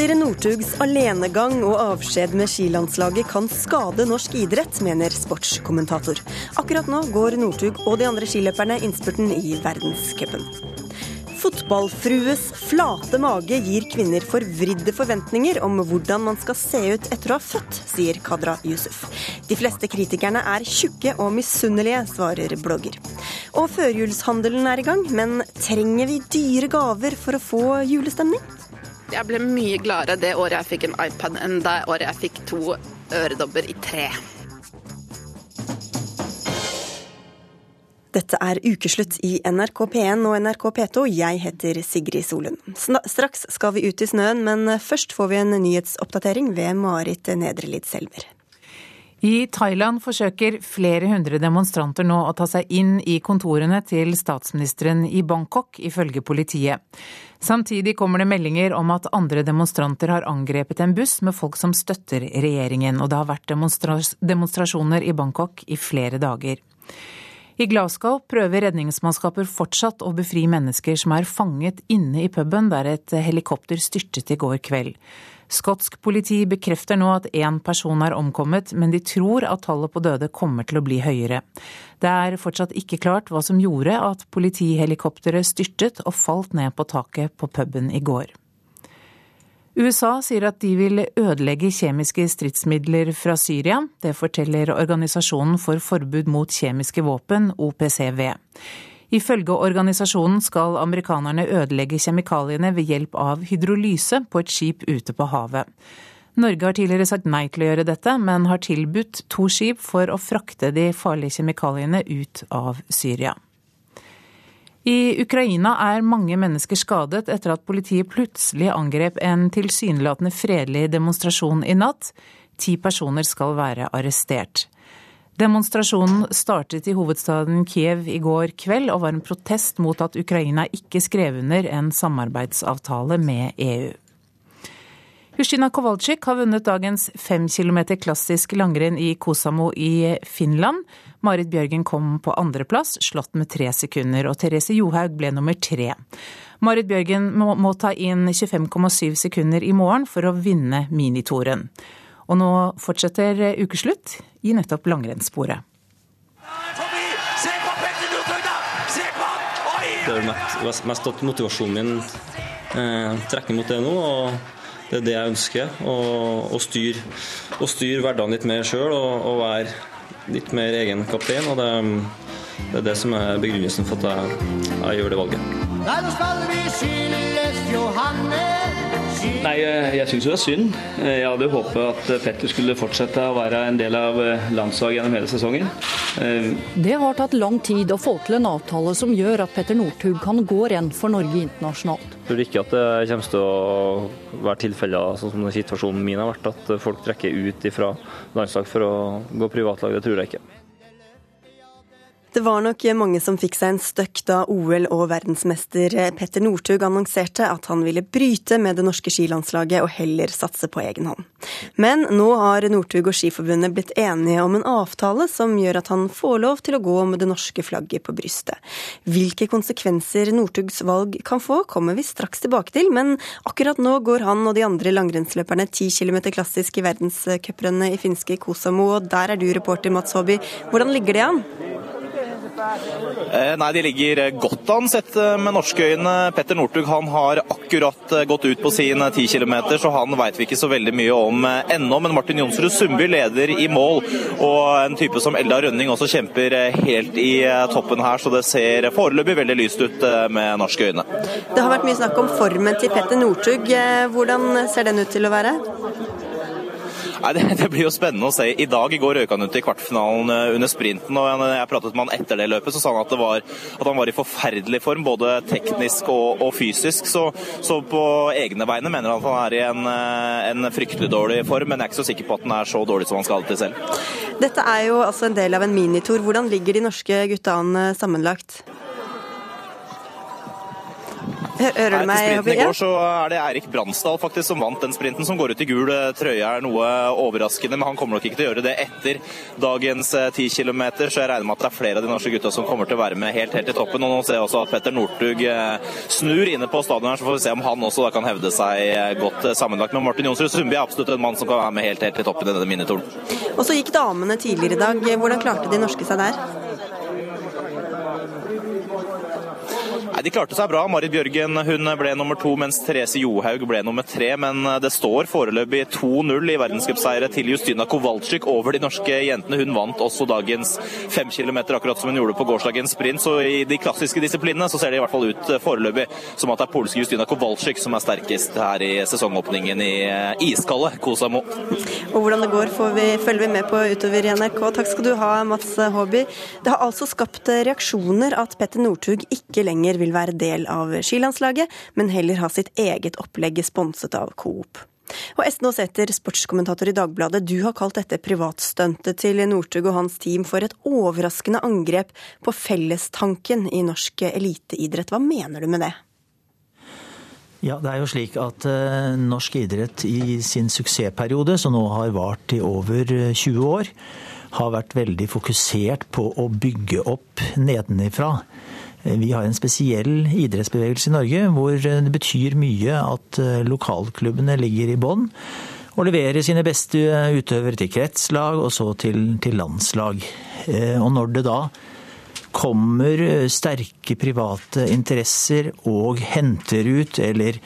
Petter Northugs alenegang og avskjed med skilandslaget kan skade norsk idrett, mener sportskommentator. Akkurat nå går Northug og de andre skiløperne innspurten i verdenscupen. Fotballfrues flate mage gir kvinner forvridde forventninger om hvordan man skal se ut etter å ha født, sier Kadra Yusuf. De fleste kritikerne er tjukke og misunnelige, svarer blogger. Og førjulshandelen er i gang, men trenger vi dyre gaver for å få julestemning? Jeg ble mye gladere det året jeg fikk en iPad enn det året jeg fikk to øredobber i tre. Dette er ukeslutt i NRK P1 og NRK P2. Jeg heter Sigrid Solund. Straks skal vi ut i snøen, men først får vi en nyhetsoppdatering ved Marit Nedrelid Selmer. I Thailand forsøker flere hundre demonstranter nå å ta seg inn i kontorene til statsministeren i Bangkok, ifølge politiet. Samtidig kommer det meldinger om at andre demonstranter har angrepet en buss med folk som støtter regjeringen, og det har vært demonstrasjoner i Bangkok i flere dager. I Glasgow prøver redningsmannskaper fortsatt å befri mennesker som er fanget inne i puben der et helikopter styrtet i går kveld. Skotsk politi bekrefter nå at én person er omkommet, men de tror at tallet på døde kommer til å bli høyere. Det er fortsatt ikke klart hva som gjorde at politihelikopteret styrtet og falt ned på taket på puben i går. USA sier at de vil ødelegge kjemiske stridsmidler fra Syria. Det forteller Organisasjonen for forbud mot kjemiske våpen, OPCW. Ifølge organisasjonen skal amerikanerne ødelegge kjemikaliene ved hjelp av hydrolyse på et skip ute på havet. Norge har tidligere sagt nei til å gjøre dette, men har tilbudt to skip for å frakte de farlige kjemikaliene ut av Syria. I Ukraina er mange mennesker skadet etter at politiet plutselig angrep en tilsynelatende fredelig demonstrasjon i natt. Ti personer skal være arrestert. Demonstrasjonen startet i hovedstaden Kiev i går kveld og var en protest mot at Ukraina ikke skrev under en samarbeidsavtale med EU. Justina Kowalczyk har vunnet dagens fem kilometer klassisk langrenn i Kosamo i Finland. Marit Bjørgen kom på andreplass, slått med tre sekunder, og Therese Johaug ble nummer tre. Marit Bjørgen må, må ta inn 25,7 sekunder i morgen for å vinne minitoren. Og nå fortsetter ukeslutt i nettopp langrennssporet. Det er mest, mest at motivasjonen min eh, trekker mot det nå. og Det er det jeg ønsker. Å styre, styr hverdagen litt mer sjøl og, og, være litt mer egen kaptein. og det, det, er det som er begrunnelsen for at jeg, jeg gjør det valget. Nei, nå skal vi skilles, Johanne. Nei, eh, jeg syns jo det er synd. Eh, jeg hadde håpet at Petter skulle fortsette å være en del av eh, landslaget gjennom hele sesongen. Det har tatt lang tid å få til en avtale som gjør at Petter Northug kan gå renn for Norge internasjonalt. Jeg tror ikke at det kommer til å være tilfeller sånn som situasjonen min har vært, at folk trekker ut fra landslag for å gå privatlag. Det tror jeg ikke. Det var nok mange som fikk seg en støkk da OL- og verdensmester Petter Northug annonserte at han ville bryte med det norske skilandslaget og heller satse på egen hånd. Men nå har Northug og Skiforbundet blitt enige om en avtale som gjør at han får lov til å gå med det norske flagget på brystet. Hvilke konsekvenser Northugs valg kan få, kommer vi straks tilbake til, men akkurat nå går han og de andre langrennsløperne 10 km klassisk i verdenscuprennet i finske Kosamo, og der er du reporter Mats Håby. Hvordan ligger det an? Eh, nei, De ligger eh, godt an sett eh, med norske øyne. Petter Northug har akkurat gått ut på sin 10 km, så han vet vi ikke så veldig mye om ennå. Men Martin Jonsrud Sundby leder i mål, og en type som Elda Rønning også kjemper helt i toppen her. Så det ser foreløpig veldig lyst ut med norske øyne. Det har vært mye snakk om formen til Petter Northug. Hvordan ser den ut til å være? Nei, det, det, blir jo spennende å se. I dag går røk han ut i kvartfinalen eh, under sprinten. og Når jeg pratet med han etter det løpet, så sa han at, var, at han var i forferdelig form, både teknisk og, og fysisk. Så, så, på egne vegne mener han at han er i en, eh, en, fryktelig dårlig form, men jeg er ikke så sikker på at han er så dårlig som han skal ha det til selv. Dette er jo altså en del av en minitor. Hvordan ligger de norske gutta an sammenlagt? Hører du meg? I går så er det Eirik Bransdal faktisk som vant den sprinten, som går ut i gul eh, trøye. er noe overraskende, men han kommer nok ikke til å gjøre det etter dagens 10 eh, km. Så jeg regner med at det er flere av de norske gutta som kommer til å være med helt, helt i toppen. Og nå ser jeg også at Petter Northug eh, snur inne på stadion her, så får vi se om han også kan hevde seg godt sammenlagt. Men Martin Jonsrud Sundby er absolutt en mann som kan være med helt, helt i toppen i denne minitoren. Og så gikk damene tidligere i dag. Hvordan klarte de norske seg der? Nei, De klarte seg bra. Marit Bjørgen hun ble nummer to, mens Therese Johaug ble nummer tre. Men det står foreløpig 2-0 i verdenscupseiere til Justina Kowalczyk over de norske jentene. Hun vant også dagens fem kilometer, akkurat som hun gjorde på gårsdagens sprint. Så i de klassiske disiplinene så ser det i hvert fall ut foreløpig som at det er polske Justina Kowalczyk som er sterkest her i sesongåpningen i eh, iskalde Kosamo. Og hvordan det går får vi, følger vi med på utover i NRK. Takk skal du ha, Mats Håby. Det har altså skapt reaksjoner at Petter Northug ikke lenger vil være del av skilandslaget, men heller ha sitt eget opplegg sponset av Coop. Og Esten Aaseter, sportskommentator i Dagbladet, du har kalt dette privatstuntet til Northug og hans team for et overraskende angrep på fellestanken i norsk eliteidrett. Hva mener du med det? Ja, det er jo slik at uh, norsk idrett i sin suksessperiode, som nå har vart i over 20 eh, år, har vært veldig fokusert på å bygge opp nedenifra. Vi har en spesiell idrettsbevegelse i Norge hvor det betyr mye at eh, lokalklubbene ligger i bånn og leverer sine beste utøvere til kretslag og så til, til landslag. Eh, og når det da kommer sterke private interesser og henter ut eller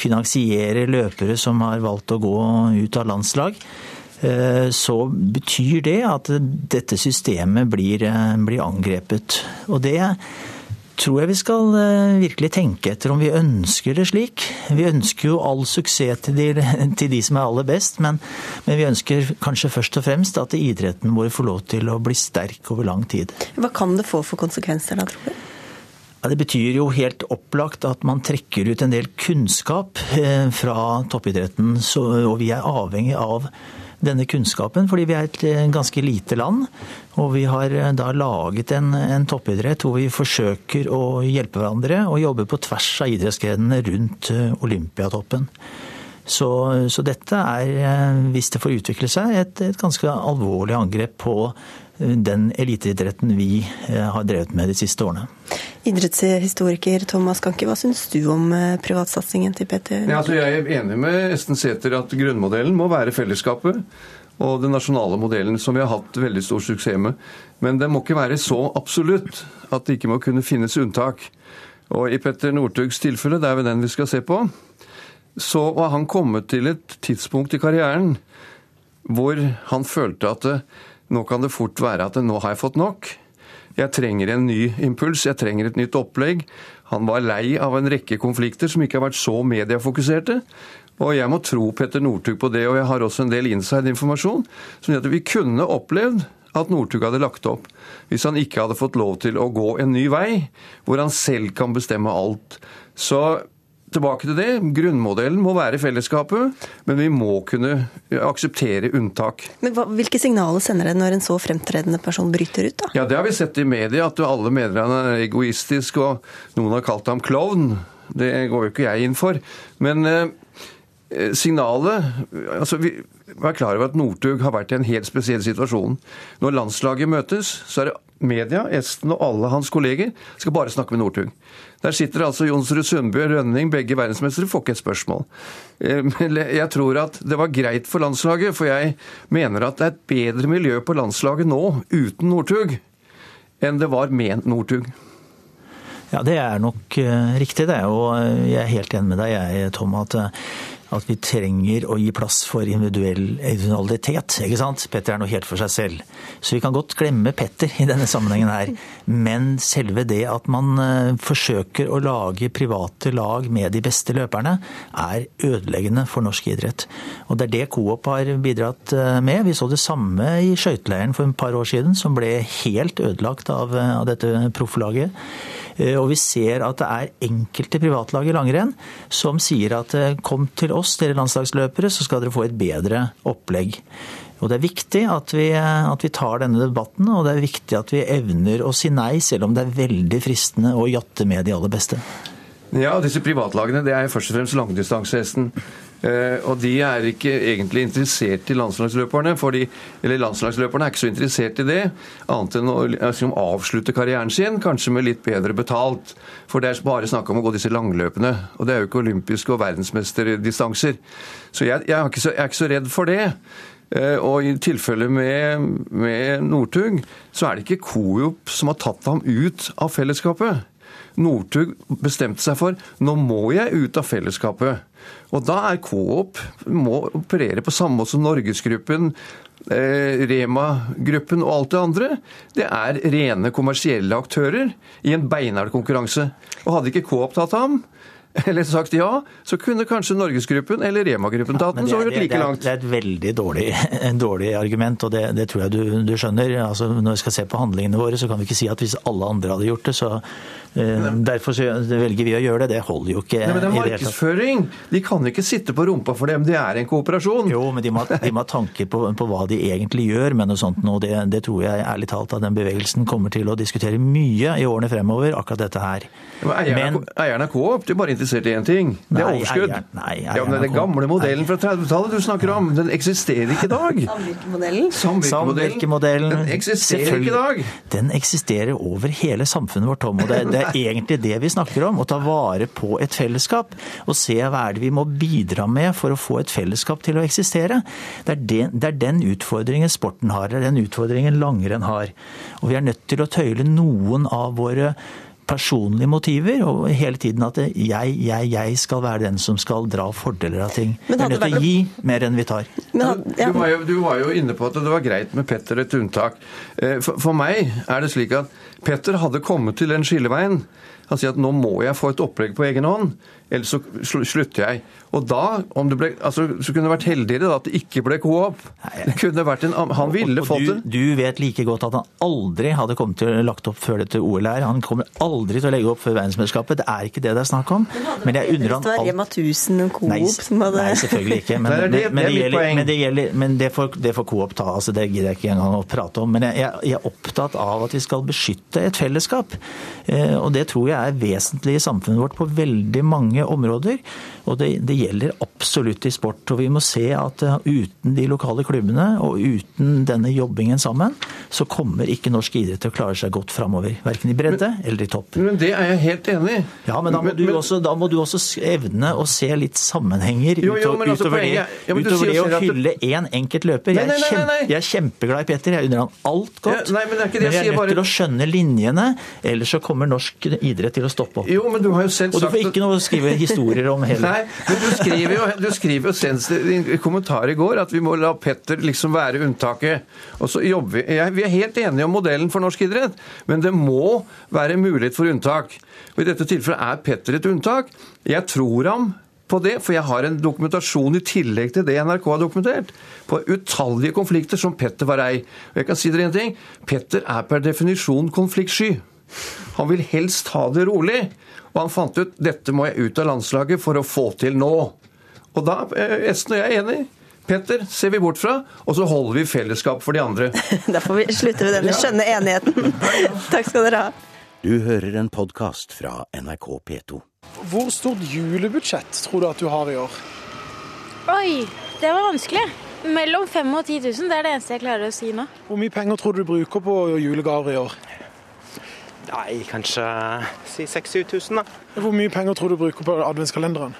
finansierer løpere som har valgt å gå ut av landslag, eh, så betyr det at dette systemet blir, blir angrepet. Og det tror jeg vi skal eh, virkelig tenke etter om vi ønsker det slik. Vi ønsker jo all suksess til de, til de som er aller best, men, men, vi ønsker kanskje først og fremst at idretten vår får lov til å bli sterk over lang tid. Hva kan det få for konsekvenser da, tror du? Ja, det betyr jo helt opplagt at man trekker ut en del kunnskap eh, fra toppidretten, og vi er avhengig av denne kunnskapen, fordi vi er et eh, ganske lite land. Og vi har eh, da laget en, en toppidrett hvor vi forsøker å hjelpe hverandre og jobbe på tvers av idrettsgrenene rundt eh, Olympiatoppen. Så, så, dette er, hvis det får utvikle seg, et, et ganske alvorlig angrep på den eliteidretten vi har drevet med de siste årene. Idrettshistoriker Thomas Kanke, hva syns du om privatsatsingen til Petter? Ja, altså jeg er enig med Esten Sæther at grunnmodellen må være fellesskapet og den nasjonale modellen, som vi har hatt veldig stor suksess med. Men det må ikke være så absolutt at det ikke må kunne finnes unntak. Og i Petter Northugs tilfelle, det er vel den vi skal se på, så var han kommet til et tidspunkt i karrieren hvor han følte at nå kan det fort være at nå har jeg fått nok. Jeg trenger en ny impuls, jeg trenger et nytt opplegg. Han var lei av en rekke konflikter som ikke har vært så mediefokuserte. Og jeg må tro Petter Northug på det, og jeg har også en del inside-informasjon som gjør at vi kunne opplevd at Northug hadde lagt opp hvis han ikke hadde fått lov til å gå en ny vei, hvor han selv kan bestemme alt. Så tilbake til det. Grunnmodellen må være fellesskapet, men vi må kunne akseptere unntak. Men hva, Hvilke signaler sender det når en så fremtredende person bryter ut? da? Ja, Det har vi sett i media, at alle mener han er egoistisk, og noen har kalt ham klovn. Det går jo ikke jeg inn for. Men eh, Eh, signalet altså vi Vær klar over at Northug har vært i en helt spesiell situasjon. Når landslaget møtes, så er det media, Esten og alle hans kolleger skal bare snakke med Northug. Der sitter altså Jonsrud Sundbø og Rønning, begge verdensmestere, får ikke et spørsmål. Eh, jeg tror at det var greit for landslaget, for jeg mener at det er et bedre miljø på landslaget nå uten Northug enn det var med Northug. Ja, det er nok eh, riktig, det. Og jeg er helt enig med deg, jeg, Tom, at at vi trenger å gi plass for individuell individualitet. ikke sant? Petter er noe helt for seg selv. Så vi kan godt glemme Petter i denne sammenhengen her. Men selve det at man eh, forsøker å lage private lag med de beste løperne, er ødeleggende for norsk idrett. Og det er det Coop har bidratt eh, med. Vi så det samme i skøyteleiren for et par år siden, som ble helt ødelagt av, eh, dette profflaget. Og vi ser at det er enkelte privatlag i langrenn som sier at kom til oss, dere landslagsløpere, så skal dere få et bedre opplegg. Og Det er viktig at vi, at vi, tar denne debatten, og det er viktig at vi evner å si nei, selv om det er veldig fristende å jatte med de aller beste. Ja, disse privatlagene det er først og fremst langdistansehesten. Eh, og de er ikke egentlig interessert i landslagsløperne, fordi, eller landslagsløperne er ikke så interessert i det, annet enn å liksom, avslutte karrieren sin, kanskje med litt bedre betalt. For det er bare snakk om å gå disse langløpene, og det er jo ikke olympiske og verdensmesterdistanser. Så jeg, jeg, er så, jeg, er ikke så, redd for det. Eh, og i tilfellet med, med Northug, så er det ikke Coop som har tatt ham ut av fellesskapet. Northug bestemte seg for nå må jeg ut av fellesskapet. Og da er Coop må operere på samme måte som Norgesgruppen, eh, Rema-gruppen og alt det andre. Det er rene kommersielle aktører i en beinhard konkurranse. Og hadde ikke Coop tatt ham, eller sagt ja, så kunne kanskje Norgesgruppen eller Rema-gruppen tatt den. så har vi gått like langt. Det er et veldig dårlig, dårlig argument, og det, det tror jeg du, du skjønner. Altså, når vi skal se på handlingene våre, så kan vi ikke si at hvis alle andre hadde gjort det, så eh, Derfor så velger vi å gjøre det. Det holder jo ikke. Nei, men det er markedsføring! De kan ikke sitte på rumpa for dem, det er en kooperasjon. Jo, men de må, de må ha tanker på, på, hva de egentlig gjør med noe sånt nå. Det, det tror jeg ærlig talt at den bevegelsen kommer til å diskutere mye i årene fremover, akkurat dette her. Eierne men, av Coop de bare interessert i én ting. Det er overskudd. Nei, nei, nei, ja, men Den gamle modellen fra 30-tallet du snakker om, den eksisterer ikke i dag. Samvirkemodellen? Samvirkemodellen. Den eksisterer ikke i dag. Den eksisterer over hele samfunnet vårt, Tom. Og det, det, er egentlig det vi snakker om. Å ta vare på et fellesskap. Og se hva er det vi må bidra med for å få et fellesskap til å eksistere. Det er den, det er den utfordringen sporten har, det er den utfordringen langrenn har. Og vi er nødt til å tøyle noen av våre personlige motiver, og hele tiden at jeg, jeg, jeg skal være den som skal dra fordeler av ting. Vi er nødt til å gi mer enn vi tar. Men, ja. du, var jo, du, var jo, inne på at det var greit med Petter et unntak. Eh, for, for meg er det slik at Petter hadde kommet til den skilleveien. Han sier at nå må jeg få et opplegg på egen hånd, ellers så slutter jeg. Og da, om du ble, altså, så kunne det vært heldigere da, at det ikke ble Coop. Det kunne vært en, Han ville fått det. Du, du vet like godt at han aldri hadde kommet til å lagt opp før dette OL her. Han kommer aldri til å legge opp før verdensmesterskapet. Det er ikke det det er snakk om. Men jeg undrer han alt... Rema 1000 Coop nei, som hadde Nei, selvfølgelig ikke. Men, det, det, men, det, gjelder, men, det, gjelder, men det, får, det får Coop ta. altså Det gidder jeg ikke engang å prate om. Men jeg, jeg, er opptatt av at vi skal beskytte et fellesskap. Eh, og det tror jeg er vesentlig i samfunnet vårt på veldig mange områder. Og det, det, gjelder absolutt i sport. Og vi må se at uh, uten de lokale klubbene og uten denne jobbingen sammen, så kommer ikke norsk idrett til å klare seg godt framover. Verken i bredde men, eller i topp. Men det er jeg helt enig i. Ja, men da må, men, også, da må, du også, evne å se litt sammenhenger jo, jo, utover, altså, utover det, ja, utover det å hylle én en enkelt løper. Jeg er, kjempe, jeg er, kjempeglad i Petter, jeg unner han alt godt. Ja, men, men, jeg er nødt til å skjønne linjene, ellers så kommer norsk idrett til å stoppe opp. Jo, men du har jo selv sagt... Og du får ikke noe å skrive historier om heller. Nei, men du skriver jo, du skriver jo senest i en kommentar i går at vi må la Petter liksom være unntaket. Og så jobber vi, Vi er helt enige om modellen for norsk idrett, men det må være mulighet for unntak. Og I dette tilfellet er Petter et unntak. Jeg tror ham på det, for jeg har en dokumentasjon i tillegg til det NRK har dokumentert, på utallige konflikter som Petter var ei. Og jeg kan si dere en ting. Petter er per definisjon konfliktsky. Han vil helst ha det rolig. Og han fant ut dette må jeg ut av landslaget for å få til nå. Og da eh, Esten og jeg er enig. Petter ser vi bort fra, og så holder vi fellesskap for de andre. da får vi slutte med denne skjønne enigheten. Takk skal dere ha. Du hører en podkast fra NRK P2. Hvor stort julebudsjett tror du at du har i år? Oi, det var vanskelig. Mellom 5000 og 10 000, det er det eneste jeg klarer å si nå. Hvor mye penger tror du du bruker på julegaver i år? Nei, kanskje si 6000-7000, da. Hvor mye penger tror du du bruker på adventskalenderen?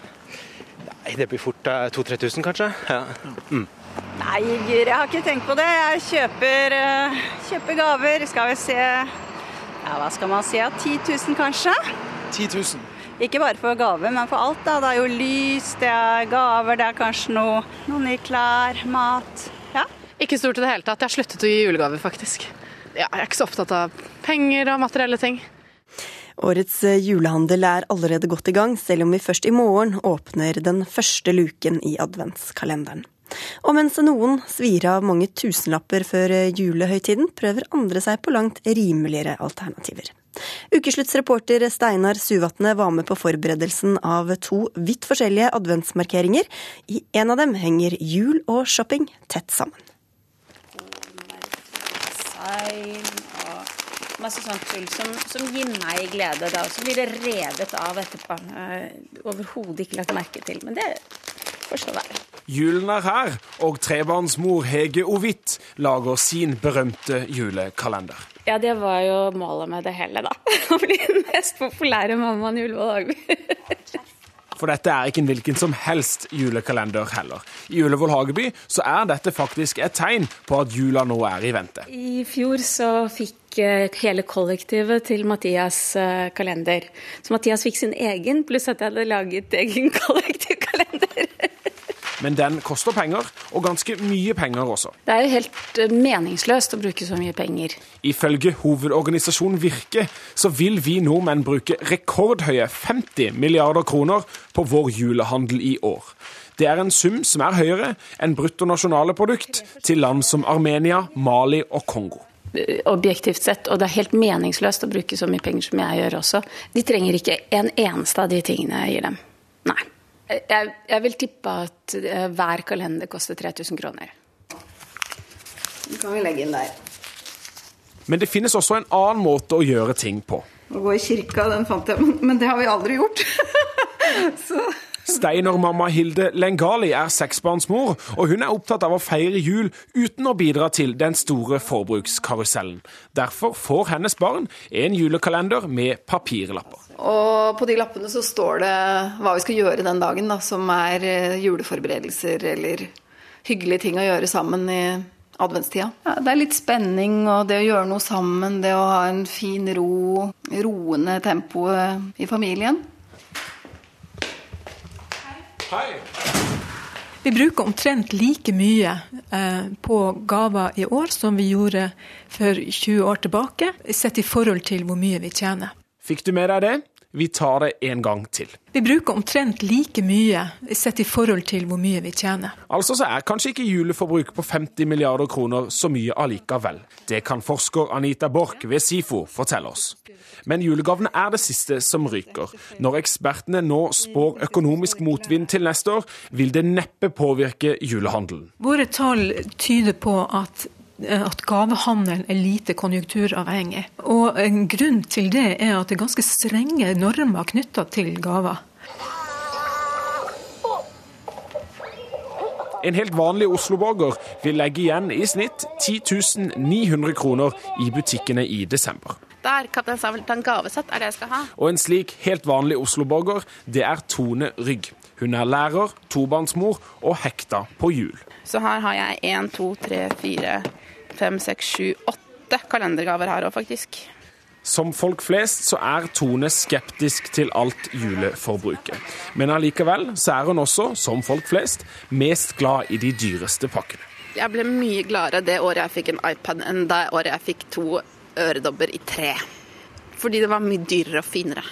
Nei, Det blir fort 2000-3000, kanskje. Ja. Mm. Nei, Guri, jeg har ikke tenkt på det. Jeg kjøper, uh, kjøper gaver. Skal vi se Ja, hva skal man si? 10 000, kanskje? 10 000? Ikke bare for gaver, men for alt. da. Det er jo lys, det er gaver, det er kanskje noe, noen nye klær, mat. Ja. Ikke stort i det hele tatt. Jeg har sluttet å gi julegaver, faktisk. Ja, jeg er ikke så opptatt av penger og materielle ting. Årets eh, julehandel er allerede godt i gang, selv om vi først i morgen åpner den første luken i adventskalenderen. Og mens noen svir av mange tusenlapper før eh, julehøytiden, prøver andre seg på langt rimeligere alternativer. Ukesluttsreporter Steinar Suvatne var med på forberedelsen av to vidt forskjellige adventsmarkeringer. I en av dem henger jul og shopping tett sammen. Og masse sånt tull som, som gir meg glede, da. Og så blir det revet av etterpå. Uh, Overhodet ikke lagt merke til. Men det får så være. Julen er her, og trebarnsmor Hege Ovitt lager sin berømte julekalender. Ja, det var jo målet med det hele, da. Å bli den mest populære mammaen i Ullevål Hageby. For dette er ikke en hvilken som helst julekalender heller. I Ullevål Hageby så er dette faktisk et tegn på at jula nå er i vente. I fjor så fikk eh, hele kollektivet til Mathias eh, kalender. Så Mathias fikk sin egen, pluss at jeg hadde laget egen kollektivkalender. Men den koster penger, og ganske mye penger også. Det er jo helt eh, meningsløst å bruke så mye penger. Ifølge hovedorganisasjonen Virke så vil vi nordmenn bruke rekordhøye 50 milliarder kroner på vår julehandel i år. Det er en sum som er høyere enn bruttonasjonaleprodukt til land som Armenia, Mali og Kongo eh, objektivt sett, og det er helt meningsløst å bruke så mye penger som jeg gjør også. De trenger ikke en eneste av de tingene jeg gir dem. Nei. Jeg, jeg vil tippe at uh, hver kalender koster 3000 kroner. Den kan vi legge inn der. Men det finnes også en annen måte å gjøre ting på. Å gå i kirka, den fant jeg, men det har vi aldri gjort. Så Steinermamma Hilde Lengali er seksbarnsmor, og hun er opptatt av å feire jul uten å bidra til den store forbrukskarusellen. Derfor får hennes barn en julekalender med papirlapper. Og på de lappene så står det hva vi skal gjøre den dagen, da, som er eh, juleforberedelser eller hyggelige ting å gjøre sammen i adventstida. Ja, det er litt spenning og det å gjøre noe sammen, det å ha en fin ro, roende tempo i familien. Hei. Vi bruker omtrent like mye eh, på gaver i år som vi gjorde for 20 år tilbake, sett i forhold til hvor mye vi tjener. Fikk du med deg det? Vi tar det en gang til. Vi bruker omtrent like mye sett i forhold til hvor mye vi tjener. Altså så er kanskje ikke juleforbruk på 50 milliarder kroner så mye allikevel. Det kan forsker Anita Borch ved SIFO fortelle oss. Men julegavene er det siste som ryker. Når ekspertene nå spår økonomisk motvind til neste år, vil det neppe påvirke julehandelen. Våre tall tyder på at at gavehandelen er lite konjunkturavhengig. Og En grunn til det er at det er ganske strenge normer knytta til gaver. En helt vanlig Oslo-borger vil legge igjen i snitt 10 900 kroner i butikkene i desember. Der, Kaptein Sabeltann gavesett er det jeg skal ha. Og en slik helt vanlig Oslo-borger, det er Tone Rygg. Hun er lærer, tobarnsmor og hekta på jul. Så her har jeg én, to, tre, fire, fem, seks, sju, åtte kalendergaver her òg, faktisk. Som folk flest så er Tone skeptisk til alt juleforbruket. Men allikevel så er hun også, som folk flest, mest glad i de dyreste pakkene. Jeg ble mye gladere det året jeg fikk en iPad enn det året jeg fikk to øredobber i tre. Fordi det var mye dyrere og finere.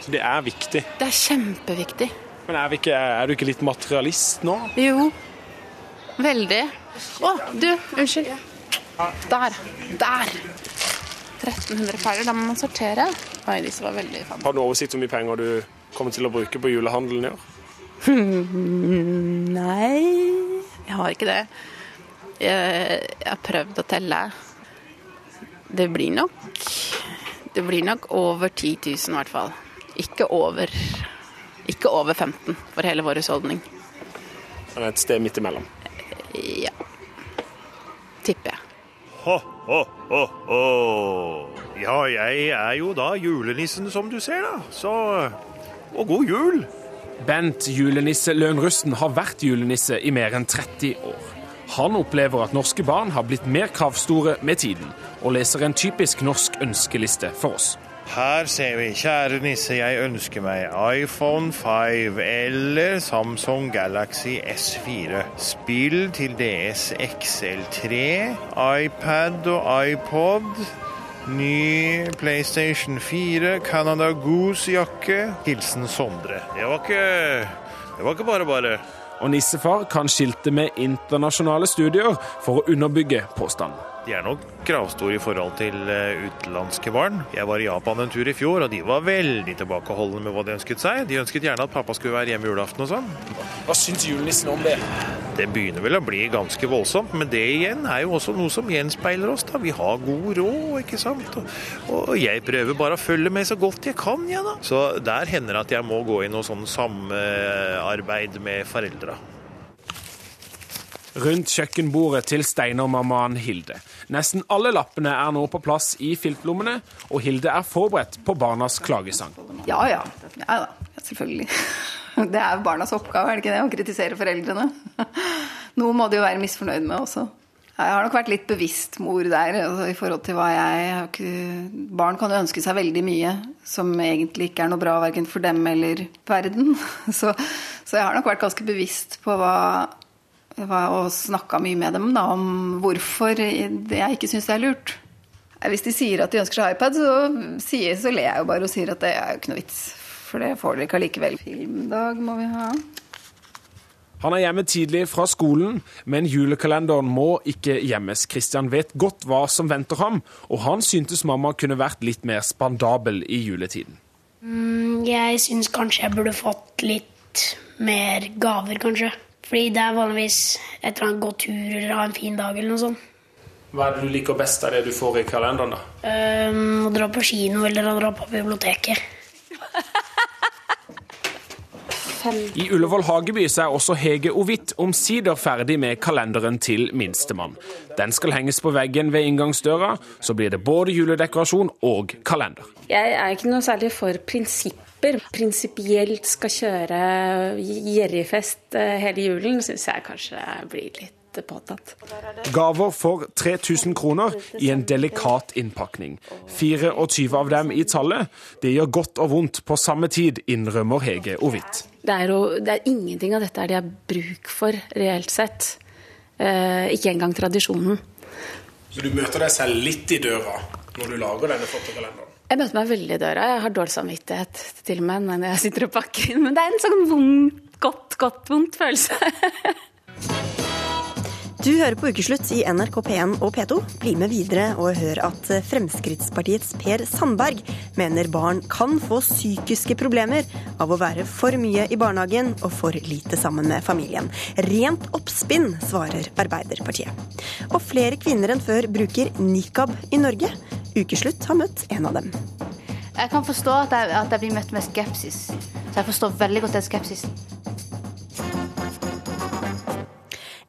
Så det er viktig. Det er kjempeviktig. Men er, ikke, er, du ikke litt materialist nå? Jo. Veldig. Å, du, unnskyld. Der. Der. 1300 pærer. Da må man sortere. Oi, disse var veldig fan. Har du oversikt over hvor mye penger du kommer til å bruke på julehandelen i år? Nei, jeg har ikke det. Jeg, jeg har prøvd å telle. Det blir nok Det blir nok over 10 000 i hvert fall. Ikke over ikke over 15 for hele vår husholdning. Et sted midt imellom? Ja. Tipper jeg. Ho, ho, ho, ho. Ja, jeg er jo da julenissen, som du ser, da. Så Og god jul! Bent julenisse Lønrusten har vært julenisse i mer enn 30 år. Han opplever at norske barn har blitt mer kravstore med tiden, og leser en typisk norsk ønskeliste for oss. Her ser vi, kjære nisse, jeg ønsker meg iPhone 5 eller Samsung Galaxy S4. Spill til DS XL3, iPad og iPod. Ny PlayStation 4, Canada Goose-jakke. Hilsen Sondre. Det var ikke Det var ikke bare bare. Og nissefar kan skilte med internasjonale studier for å underbygge påstanden. De er nok kravstore i forhold til eh, utenlandske barn. Jeg var i Japan en tur i fjor, og de var veldig tilbakeholdne med hva de ønsket seg. De ønsket gjerne at pappa skulle være hjemme julaften og sånn. Hva syns julenissen om det? Det begynner vel å bli ganske voldsomt, men det igjen er jo også noe som gjenspeiler oss. da. Vi har god råd, ikke sant. Og, og jeg prøver bare å følge med så godt jeg kan, jeg, ja, da. Så der hender det at jeg må gå i noe sånn samarbeid med foreldra. Rundt kjøkkenbordet til Steinermammaen Hilde. Nesten alle lappene er nå på plass i filtlommene, og Hilde er forberedt på barnas klagesang. Ja ja. Ja da. Selvfølgelig. Det er barnas oppgave, er det ikke det? Å kritisere foreldrene. Noe må de jo være misfornøyd med også. Jeg har nok vært litt bevisst mor der altså, i forhold til hva jeg Barn kan jo ønske seg veldig mye som egentlig ikke er noe bra verken for dem eller verden. Så, så jeg har nok vært ganske bevisst på hva og snakka mye med dem da, om hvorfor jeg ikke syns det er lurt. Hvis de sier at de ønsker seg iPad, så, sier, så ler jeg jo bare og sier at det er jo ikke noe vits. For det får dere ikke allikevel. Filmdag må vi ha. Han er hjemme tidlig fra skolen, men julekalenderen må ikke gjemmes. Christian vet godt hva som venter ham, og han syntes mamma kunne vært litt mer spandabel i juletiden. Mm, jeg syns kanskje jeg burde fått litt mer gaver, kanskje. Fordi det er vanligvis et eller annet gå tur eller ha en fin dag eller noe sånt. Hva er det du liker best av det du får i kalenderen, da? Um, å dra på kino eller å dra på biblioteket. I Ullevål Hageby så er også Hege Ovitt omsider ferdig med kalenderen til minstemann. Den skal henges på veggen ved inngangsdøra, så blir det både juledekorasjon og kalender. Jeg er ikke noe særlig for prinsipper. Prinsipielt skal kjøre gjerrigfest eh, hele julen, syns jeg kanskje blir litt påtatt. Gaver for 3000 kroner i en delikat innpakning. 24 av dem i tallet. Det gjør godt og vondt på samme tid, innrømmer Hege Ovitt. Det er, jo, det er ingenting av dette de har bruk for, reelt sett. Eh, ikke engang tradisjonen. Så du møter deg selv litt i døra når du lager denne fotokalenderen? Jeg møter meg veldig i døra. Jeg har dårlig samvittighet til og med når jeg sitter og pakker. Men det er en sånn vond, godt, godt vondt følelse. Du hører på Ukeslutt i NRK P1 og P2. Bli med videre og hør at Fremskrittspartiets Per Sandberg mener barn kan få psykiske problemer av å være for mye i barnehagen og for lite sammen med familien. Rent oppspinn, svarer Arbeiderpartiet. Og flere kvinner enn før bruker nikab i Norge. Ukeslutt har møtt en av dem. Jeg kan forstå at jeg, at jeg blir møtt med skepsis. Så jeg forstår veldig godt den skepsisen.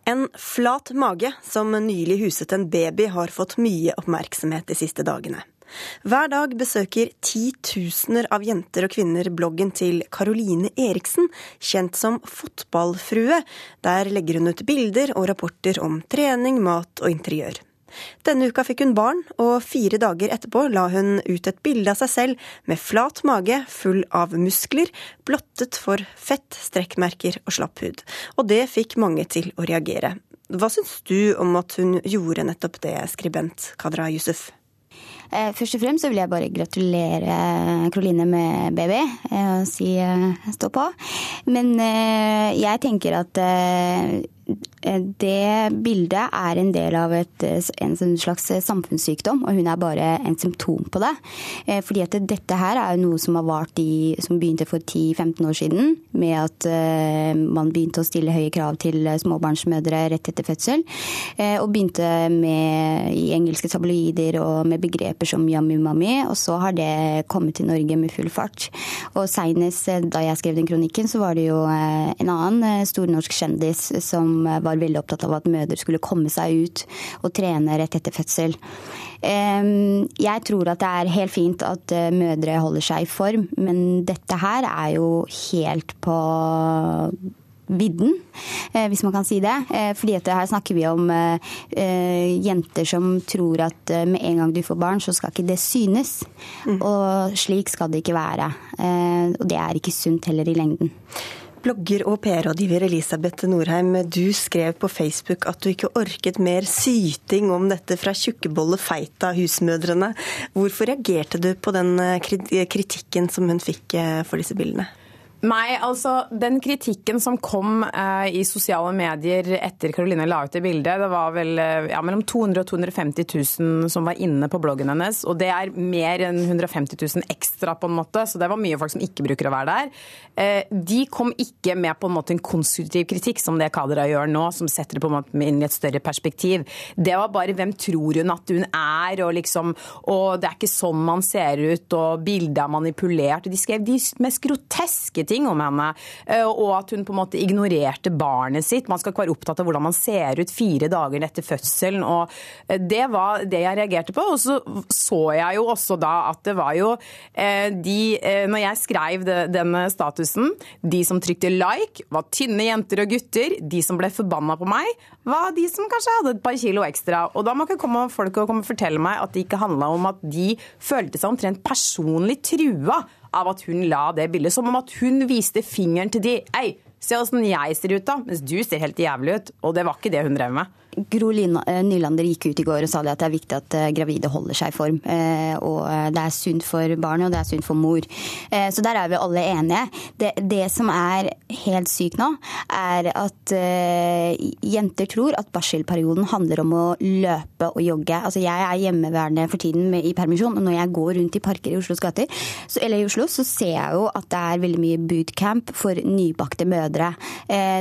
En flat mage som nylig huset en baby, har fått mye oppmerksomhet de siste dagene. Hver dag besøker titusener av jenter og kvinner bloggen til Caroline Eriksen, kjent som Fotballfrue. Der legger hun ut bilder og rapporter om trening, mat og interiør. Denne uka fikk hun barn, og fire dager etterpå la hun ut et bilde av seg selv med flat mage, full av muskler, blottet for fett, strekkmerker og slapp hud. Og det fikk mange til å reagere. Hva syns du om at hun gjorde nettopp det, skribent Kadra Yusuf? Først og fremst vil jeg bare gratulere Karoline med baby og si stå på. Men jeg tenker at det bildet er en del av et, en slags samfunnssykdom, og hun er bare en symptom på det. Fordi at dette her er jo noe som har vart i, som begynte for 10-15 år siden, med at man begynte å stille høye krav til småbarnsmødre rett etter fødsel. Og begynte med, i engelske tabloider og med begreper som yummy mummy, og så har det kommet til Norge med full fart. Og seinest da jeg skrev den kronikken, så var det jo en annen stor norsk kjendis som var veldig opptatt av at mødre skulle komme seg ut og trene rett etter fødsel. Jeg tror at det er helt fint at mødre holder seg i form, men dette her er jo helt på vidden, hvis man kan si det. Fordi at her snakker vi om jenter som tror at med en gang du får barn, så skal ikke det synes. Mm. Og slik skal det ikke være. Og det er ikke sunt heller i lengden. Blogger og PR-rådgiver Elisabeth Norheim, du skrev på Facebook at du ikke orket mer syting om dette fra tjukkebolle feita husmødrene. Hvorfor reagerte du på den eh, kritikken som hun fikk eh, for disse bildene? Nei, altså den kritikken som kom eh, i sosiale medier etter Caroline la ut det bildet, det var vel eh, ja, mellom 200 og 250 000 som var inne på bloggen hennes. Og det er mer enn 150 000 ekstra, på en måte, så det var mye folk som ikke bruker å være der. Eh, de kom ikke med på en måte en konstruktiv kritikk, som det Kadra gjør nå, som setter det på en måte inn i et større perspektiv. Det var bare hvem tror hun at hun er, og liksom Og det er ikke sånn man ser ut, og bildet er manipulert. De skrev de mest groteske ting ting om henne. Eh, og at hun på en måte ignorerte barnet sitt. Man skal ikke være opptatt av hvordan man ser ut fire dager etter fødselen. og eh, Det var det jeg reagerte på. Og så så jeg jo også da at det var jo eh, de Når jeg skrev denne statusen, de som trykte like, var tynne jenter og gutter. De som ble forbanna på meg, var de som kanskje hadde et par kilo ekstra. Og da må ikke komme folk og komme og fortelle meg at det ikke handla om at de følte seg omtrent personlig trua av at hun la det bildet. Som om at hun viste fingeren til de. Ei, se åssen jeg ser ut da, mens du ser helt jævlig ut. Og det var ikke det hun drev med. Gro eh, Nylander gikk ut i går og sa at det er viktig at eh, gravide holder seg i form. Eh, og det er sunt for barnet, og det er sunt for mor. Så der er vi alle enige. Det, det som er helt sykt nå, er at jenter tror at barselperioden handler om å løpe og jogge. Altså jeg er hjemmeværende for tiden med, i permisjon, og når jeg går rundt i parker i Oslos gater, så, eller i Oslo, så ser jeg jo at det er veldig mye bootcamp for nybakte mødre.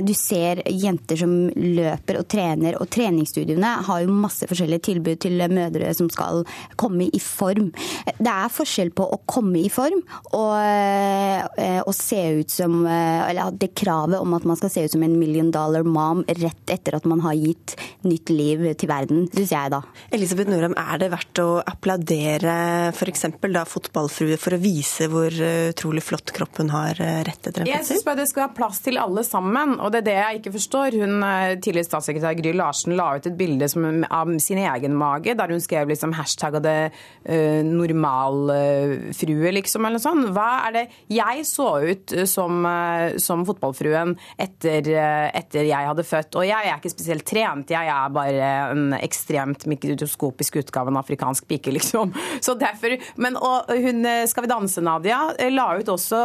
Du ser jenter som løper og trener og trener treningsstudiene har jo masse forskjellige tilbud til mødre som skal komme i form. Det er forskjell på å komme i form og, eh, og se ut som Eller det kravet om at man skal se ut som en million dollar mom rett etter at man har gitt nytt liv til verden, syns jeg da. Elisabeth Norheim, er det verdt å applaudere f.eks. da fotballfrue for å vise hvor eh, utrolig flott kroppen har eh, rett etter en fødsel? Jeg syns bare det skal være plass til alle sammen, og det er det jeg ikke forstår. Hun tidligere statssekretær Gry Larsen la ut et bilde som, av sin egen mage, der hun skrev liksom hashtag det uh, normalfrue, liksom, eller noe sånt. Hva er det Jeg så ut som, uh, som fotballfruen etter, uh, etter, jeg hadde født, og jeg er ikke spesielt trent. Jeg er bare en ekstremt mikroskopisk utgave av en afrikansk pike, liksom. Så derfor, men og hun Skal vi danse, Nadia, la ut også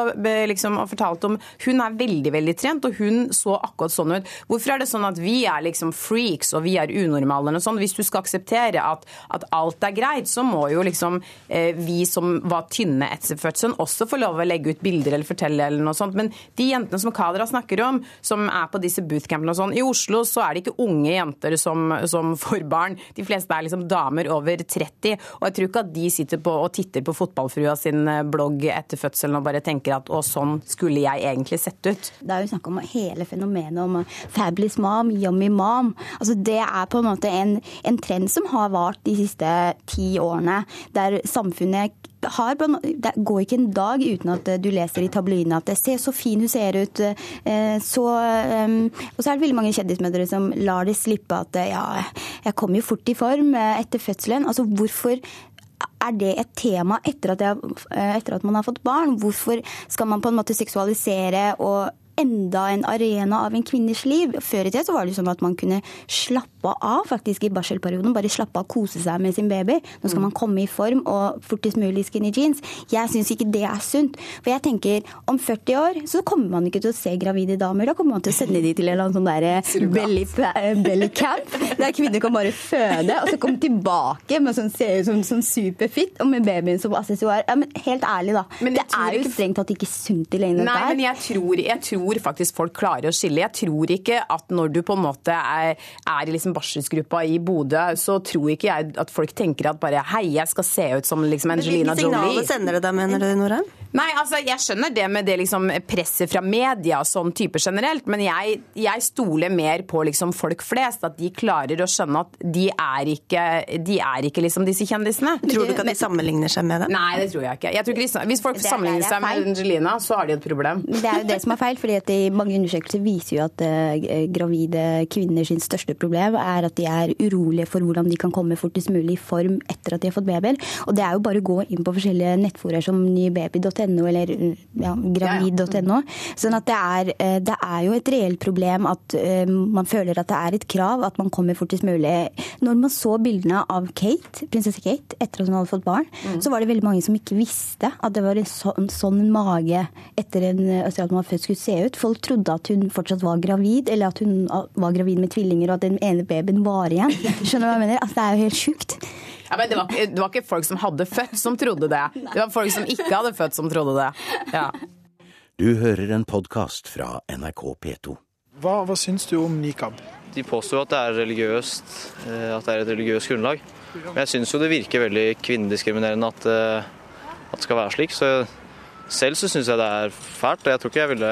liksom, og fortalte om Hun er veldig, veldig trent, og hun så akkurat sånn ut. Hvorfor er det sånn at vi er liksom freaks? Og vi er unormale eller sånt. Hvis du skal akseptere at, at, alt er greit, så må jo liksom eh, vi som var tynne etter fødselen, også få lov å legge ut bilder eller fortelle eller noe sånt. Men de jentene som Kadra snakker om, som er på disse bootcampene og sånn, i Oslo så er det ikke unge jenter som, som får barn. De fleste er liksom damer over 30. Og jeg tror ikke at de sitter på og titter på fotballfrua sin eh, blogg etter fødselen og bare tenker at å, sånn skulle jeg egentlig sett ut. Det er jo snakk om hele fenomenet om fabulous mom, yummy mom. Altså det er på en måte en, en trend som har vart de siste ti årene. Der samfunnet har, det går ikke en dag uten at du leser i tabloidene at det ser så fin hun ser ut'. Eh, så, ehm, og så er det veldig mange kjendismødre som lar det slippe at ja, jeg kom jo fort i form eh, etter fødselen. Altså hvorfor er det et tema etter at, jeg, eh, etter at, man har fått barn? Hvorfor skal man på en måte seksualisere og enda en arena av en kvinnes liv. Før i tida så var det sånn at man kunne slappe av faktisk i barselperioden. Bare slappe av kose seg med sin baby. Nå skal mm. man komme i form og fortest mulig skinny jeans. Jeg syns ikke det er sunt. For jeg tenker om 40 år så kommer man ikke til å se gravide damer. Da kommer man til å sende de til en eller annen sånn der belly, eh, belly camp, der kvinner kan bare føde og så komme tilbake med sånn, ser ut som sånn superfit og med babyen som assessoar. Ja, men helt ærlig, da. det er jo strengt tatt ikke sunt i lengden. Nei, men jeg tror, jeg tror tror faktisk folk klarer å skille. Jeg tror ikke at når du på en måte er, er i liksom barselsgruppa i Bodø, så tror ikke jeg at folk tenker at bare hei, jeg skal se ut som liksom Angelina Jolie. Hvilke signaler sender det deg, mener du, Norheim? Nei, altså jeg skjønner det med det liksom presset fra media og sånn type generelt, men jeg, jeg stoler mer på liksom folk flest. At de klarer å skjønne at de er ikke, de er ikke liksom disse kjendisene. Tror du ikke at de sammenligner seg med det? Nei, det tror jeg ikke. Jeg tror ikke de, hvis folk er- sammenligner er seg med. Angelina, så har de et problem. Det er jo det som er feil, fordi at de, mange undersøkelser viser jo at eh, gravide kvinner sin største problem er at de er urolige for hvordan de kan komme fortest mulig i form etter at de har fått babyer. Og det er jo bare å gå inn på forskjellige nettforer som nybaby.no eller ja, gravid.no. Sånn at det er, eh, det er jo et reelt problem at eh, man føler at det er et krav at man kommer fortest mulig. Når man så bildene av Kate, prinsesse Kate etter at hun hadde fått barn, så var det veldig mange som ikke visste at det var en sånn, sånn mage etter en, etter at man har født skulle se ut. Folk trodde at hun fortsatt var gravid, eller at hun var gravid med tvillinger og at den ene babyen var igjen. Skjønner du hva jeg mener? Altså, det er jo helt sjukt. Ja, men det var, ikke- det var ikke folk som hadde født som trodde det. Det var folk som ikke hadde født som trodde det. Ja. Du hører en podkast fra NRK P2. Hva, hva syns du om nikab? De påstår at det er religiøst, eh, at det er et religiøst grunnlag. Men jeg syns jo det virker veldig kvinnediskriminerende at, eh, at det skal være slik. Så selv så syns jeg det er fælt, jeg tror ikke jeg ville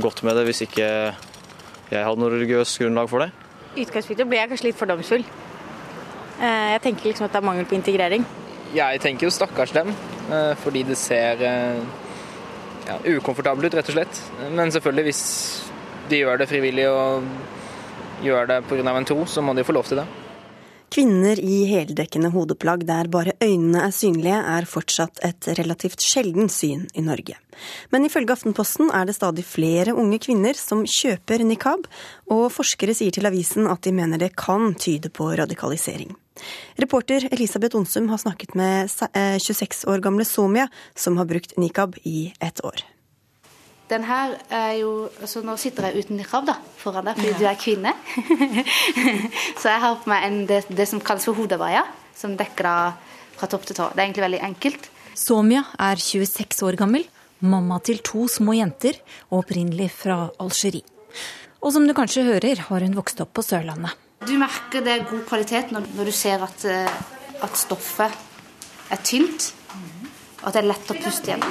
gått med det hvis ikke jeg hadde noe religiøst grunnlag for det. I utgangspunktet blir jeg kanskje litt fordomsfull. Eh, Jeg tenker liksom at det er mangel på integrering. Jeg tenker jo stakkars dem, eh, fordi det ser eh, ja, ukomfortabelt ut, rett og slett. Men selvfølgelig, hvis de gjør det frivillig og gjør det pga. en tro, så må de få lov til det. Kvinner i heldekkende hodeplagg der bare øynene er synlige, er fortsatt et relativt sjelden syn i Norge. Men ifølge Aftenposten er det stadig flere unge kvinner som kjøper nikab, og forskere sier til avisen at de mener det kan tyde på radikalisering. Reporter Elisabeth Onsum har snakket med eh, 26 år gamle Somia, som har brukt nikab i ett år. Den her er jo altså Nå sitter jeg uten nikab da, foran deg, fordi du er kvinne. så jeg har på meg en, det, det som kalles for hodebaya, som dekker da fra topp til tå. Det er egentlig veldig enkelt. Somia er 26 år gammel, mamma til to små jenter og opprinnelig fra Algerie. Og som du kanskje hører, har hun vokst opp på Sørlandet. Du merker det er god kvalitet når, når du ser at, eh, at stoffet er tynt. At det er lett å puste igjen.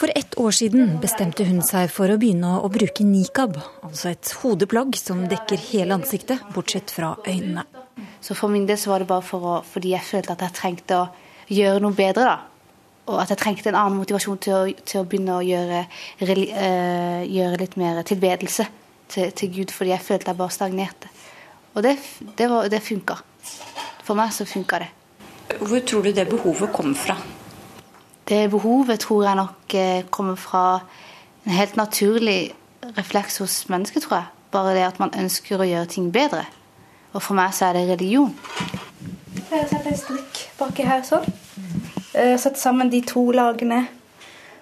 For ett år siden bestemte hun seg for å begynne å bruke nikab, altså et hodeplagg som dekker hele ansiktet, bortsett fra øynene. Så for min del så var det bare for å, fordi jeg følte at jeg trengte å gjøre noe bedre. da. Og at jeg trengte en annen motivasjon til å, til å begynne å gjøre, reli- eh, gjøre litt mer tilbedelse til, til Gud, fordi jeg følte jeg bare stagnerte. Og det, det, var- det funka. For meg så funka det. Hvor tror du det behovet kom fra? Det behovet tror jeg nok eh, kommer fra en helt naturlig refleks hos mennesker, tror jeg. Bare det at man ønsker å gjøre ting bedre. Og for meg så er det religion. Jeg setter en strikk baki her sånn. Sett Sette sammen de to lagene.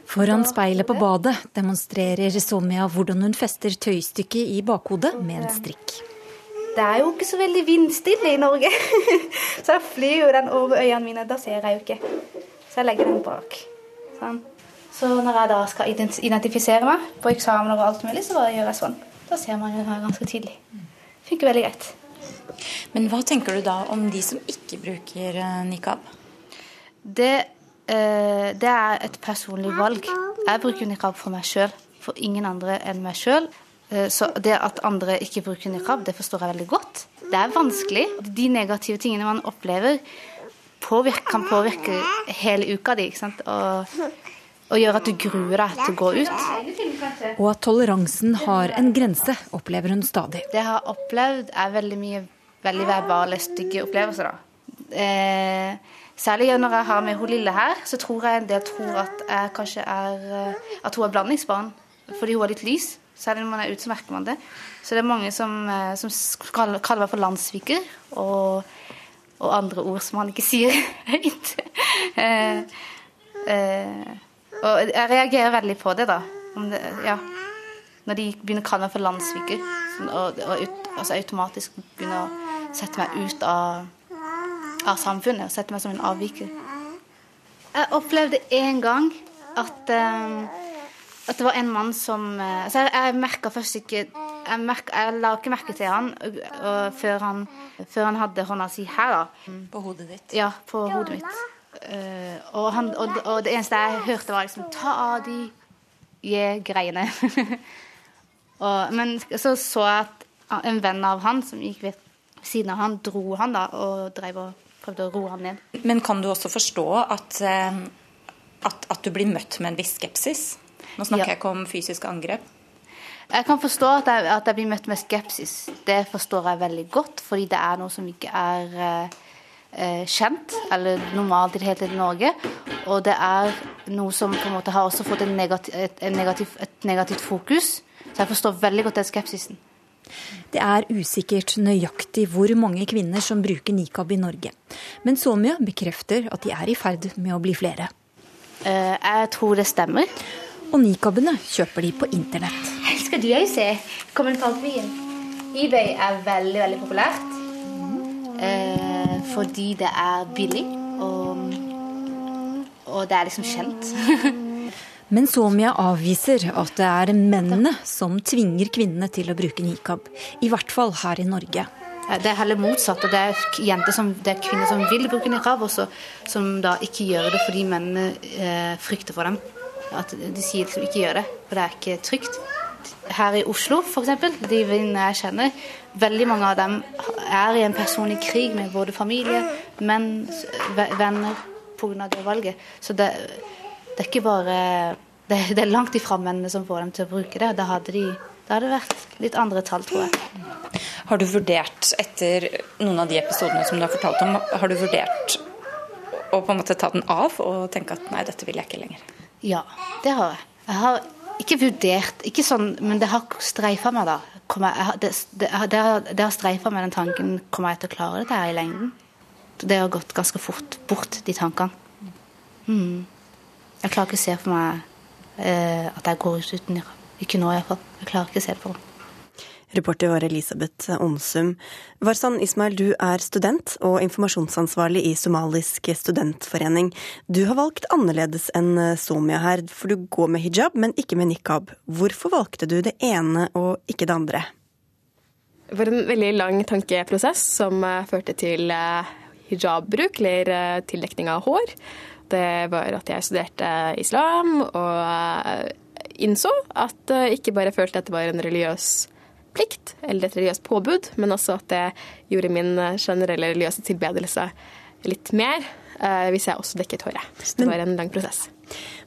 Foran speilet på badet demonstrerer Somia hvordan hun fester tøystykket i bakhodet med en strikk. Det er jo ikke så veldig vindstille i Norge. så jeg flyr jo den over øynene mine. Da ser jeg jo ikke. Så jeg legger den bak. Sånn. Så når jeg da skal identifisere meg på eksamener og alt mulig, så bare gjør jeg sånn. Da ser man jo her ganske tidlig. Funker veldig greit. Men hva tenker du da om de som ikke bruker eh, nikab? Det, eh, det er et personlig valg. Jeg bruker nikab for meg sjøl, for ingen andre enn meg sjøl. Så det at andre ikke bruker nikab, det forstår jeg veldig godt. Det er vanskelig. De negative tingene man opplever, påvirke, kan påvirke hele uka di. ikke sant? Og, og gjøre at du gruer deg til å gå ut. Og at toleransen har en grense, opplever hun stadig. Det jeg har opplevd, er veldig mye veldig verbale, stygge opplevelser. da. Eh, særlig når jeg har med hun lille her, så tror jeg en del tror at jeg kanskje er eh, at hun er blandingsbarn fordi hun er litt lys. Særlig når man er ute, så merker man det. Så det er mange som, eh, som kaller, kaller meg for landssviker, og, og andre ord som han ikke sier høyt. eh, eh, og jeg reagerer veldig på det, da. Det, ja. Når de begynner å kalle meg for landssviker, sånn, og, og ut, altså automatisk begynner å sette meg ut av, av samfunnet og sette meg som en avviker. Jeg opplevde en gang at, eh, at det var en mann som eh, altså Jeg, jeg merka først ikke jeg, merket, jeg la ikke merke til han før han før han hadde hånda si her, da. På hodet ditt? Ja, på hodet mitt. Uh, og, han, og, og det eneste jeg hørte, var liksom Ta av de yeah, greiene. og, men så så jeg at en venn av han som gikk ved siden av han, dro han da og drev og prøvde å roe han ned. Men kan du også forstå at, eh, at, at du blir møtt med en viss skepsis? Nå snakker Ja. jeg ikke om fysiske angrep. Jeg kan forstå at jeg, at jeg blir møtt med skepsis. Det forstår jeg veldig godt, fordi det er noe som ikke er eh, eh, kjent eller normalt i det hele tatt i Norge. Og det er noe som på en måte har også fått en negativ, et, et, negativ, et negativt fokus. Så jeg forstår veldig godt den skepsisen. Det er usikkert nøyaktig hvor mange kvinner som bruker nikab i Norge. Men Somia bekrefter at de er i ferd med å bli flere. Eh, jeg tror det stemmer. Og nikabene kjøper de på internett. Skal du òg se kommentarflyen? eBay er veldig, veldig populært. Eh, fordi det er billig, og, og det er liksom kjent. Men Somia avviser at det er mennene som tvinger kvinnene til å bruke nikab. I hvert fall her i Norge. Det er heller motsatt. Det er, jenter som, det er kvinner som vil bruke nikab, også, som da ikke gjør det fordi mennene eh, frykter for dem. At De sier liksom ikke gjør det, for det er ikke trygt. Her i Oslo, f.eks., de venninnene jeg kjenner, veldig mange av dem er i en personlig krig med både familie, menn, ve- venner, pga. det valget. Så det, det er ikke bare det, det er langt ifra mennene som får dem til å bruke det. Da hadde, de, da hadde det vært litt andre tall, tror jeg. Har du vurdert, etter noen av de episodene som du har fortalt om, har du vurdert å på en måte ta den av og tenke at nei, dette vil jeg ikke lenger? Ja, det har jeg. Jeg har ikke vurdert, ikke sånn, men det har streifa meg, da. Jeg, det, det, det, har, har streifa meg den tanken Kommer jeg til å klare dette her i lengden? Det har gått ganske fort bort, de tankene. Mm. Jeg klarer ikke å se for meg eh, at jeg går ut uten niqab. Ikke nå, iallfall. Jeg klarer ikke å se det for meg. Reporter var Elisabeth Onsum. Varsan Ismail, du er student og informasjonsansvarlig i Somalisk studentforening. Du har valgt annerledes enn Somia her, for du går med hijab, men ikke med nikab. Hvorfor valgte du det ene og ikke det andre? Det var en veldig lang tankeprosess som eh, førte til eh, hijabbruk, eller eh, tildekning av hår. Det var at jeg studerte islam og eh, innså at jeg ikke bare følte at det var en religiøs plikt eller et religiøst påbud, men også at det gjorde min eh, generelle religiøse tilbedelse litt mer eh, hvis jeg også dekket håret. Så det var en lang prosess.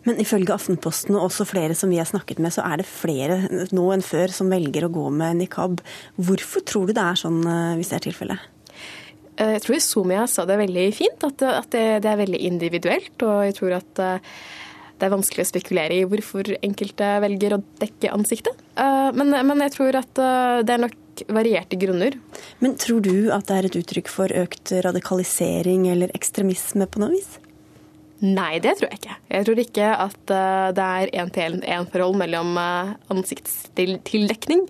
Men ifølge Aftenposten og også flere som vi har snakket med, så er det flere nå enn før som velger å gå med nikab. Hvorfor tror du det er sånn, eh, hvis det er tilfellet? Jeg tror Somia sa det veldig fint, at, det, at det, det er veldig individuelt. Og jeg tror at det er vanskelig å spekulere i hvorfor enkelte velger å dekke ansiktet. Eh, Men, men jeg tror at eh, det er nok varierte grunner. Men tror du at det er et uttrykk for økt radikalisering eller ekstremisme på noe vis? Nei, det tror jeg ikke. Jeg tror ikke at eh, det er én-til-én-forhold mellom ansiktstildekning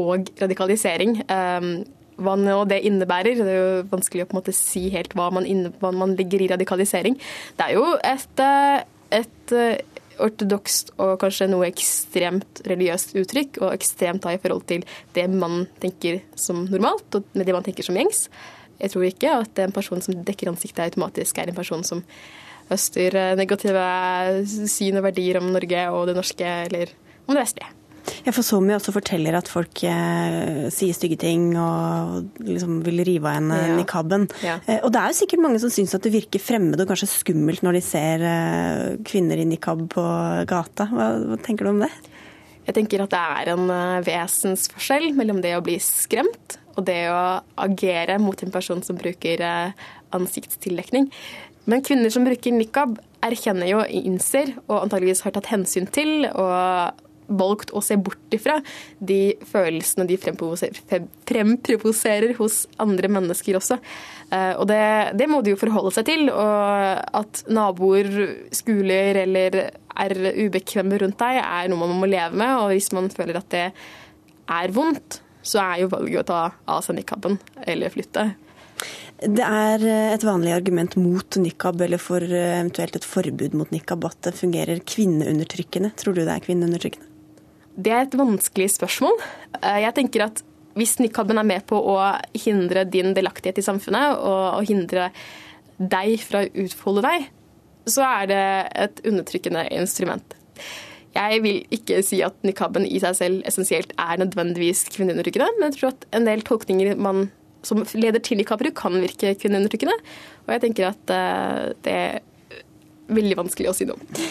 og radikalisering. Hva nå det innebærer, det er jo vanskelig å på en måte si helt hva man, inne, hva man ligger i radikalisering. Det er jo et, et eh, ortodokst og kanskje noe ekstremt religiøst uttrykk, og ekstremt da i forhold til det man tenker som normalt, og med det man tenker som gjengs. Jeg tror ikke at en person som dekker ansiktet automatisk er en person som høster eh, negative syn og verdier om Norge og det norske, eller om det vestlige. Ja, for mye også forteller at folk eh, sier stygge ting og liksom vil rive av henne Ja. nikaben. Ja. Eh, og det er jo sikkert mange som syns at det virker fremmed og kanskje skummelt når de ser eh, kvinner i nikab på gata. Hva, hva tenker du om det? Jeg tenker at det er en eh, vesensforskjell mellom det å bli skremt og det å agere mot en person som bruker eh, ansiktstildekning. Men kvinner som bruker nikab, erkjenner jo, innser og antageligvis har tatt hensyn til og valgt å se bort ifra de følelsene de fremprovoserer, hos andre mennesker også. Eh, Og det, det må de jo forholde seg til. Og at naboer, skoler eller er ubekvemme rundt deg, er noe man må leve med. Og hvis man føler at det er vondt, så er jo valget å ta av seg nikaben eller flytte. Det er eh, et vanlig argument mot nikab, eller for eh, eventuelt et forbud mot nikab, at det fungerer kvinneundertrykkende. Tror du det er kvinneundertrykkende? Det er et vanskelig spørsmål. Eh, Jeg tenker at hvis nikaben er med på å hindre din delaktighet i samfunnet, og, og hindre deg fra å utfolde deg, så er det et undertrykkende instrument. Jeg vil ikke si at nikaben i seg selv essensielt er nødvendigvis kvinneundertrykkende, men jeg tror at en del tolkninger man, som leder til nikaber, kan virke kvinneundertrykkende. Og jeg tenker at uh, det er veldig vanskelig å si noe om.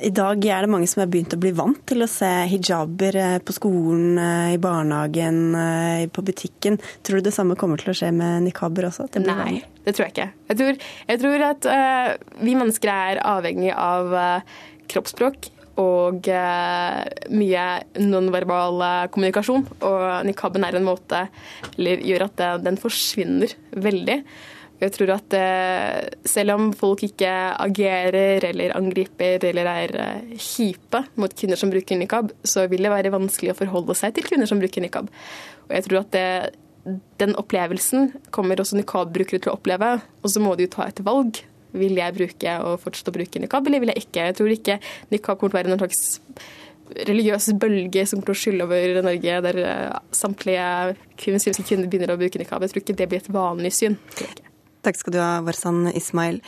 Eh, I dag er det mange som har begynt å bli vant til å se hijaber eh, på skolen, i barnehagen, på butikken. Tror du det samme kommer til å skje med nikaber også? Det Nei, vanlig? det tror jeg ikke. Jeg tror, jeg tror at uh, vi mennesker er avhengig av uh, kroppsspråk og uh, mye nonverbal kommunikasjon. Og nikaben er en måte, eller gjør at den forsvinner veldig. Jeg tror at eh, selv om folk ikke agerer eller angriper eller er eh, kjipe mot kvinner som bruker nikab, så vil det være vanskelig å forholde seg til kvinner som bruker nikab. Og jeg tror at det, den opplevelsen kommer også nikab-brukere til å oppleve, og så må de jo ta et valg. Vil jeg bruke og fortsette å bruke nikab, eller vil jeg ikke? Jeg tror ikke nikab kommer til å være noen slags religiøs bølge som kommer til å skylle over Norge, der eh, samtlige muslimske kvinner begynner å bruke nikab. Jeg tror ikke det blir et vanlig syn. Takk skal du ha, Warsan Ismail.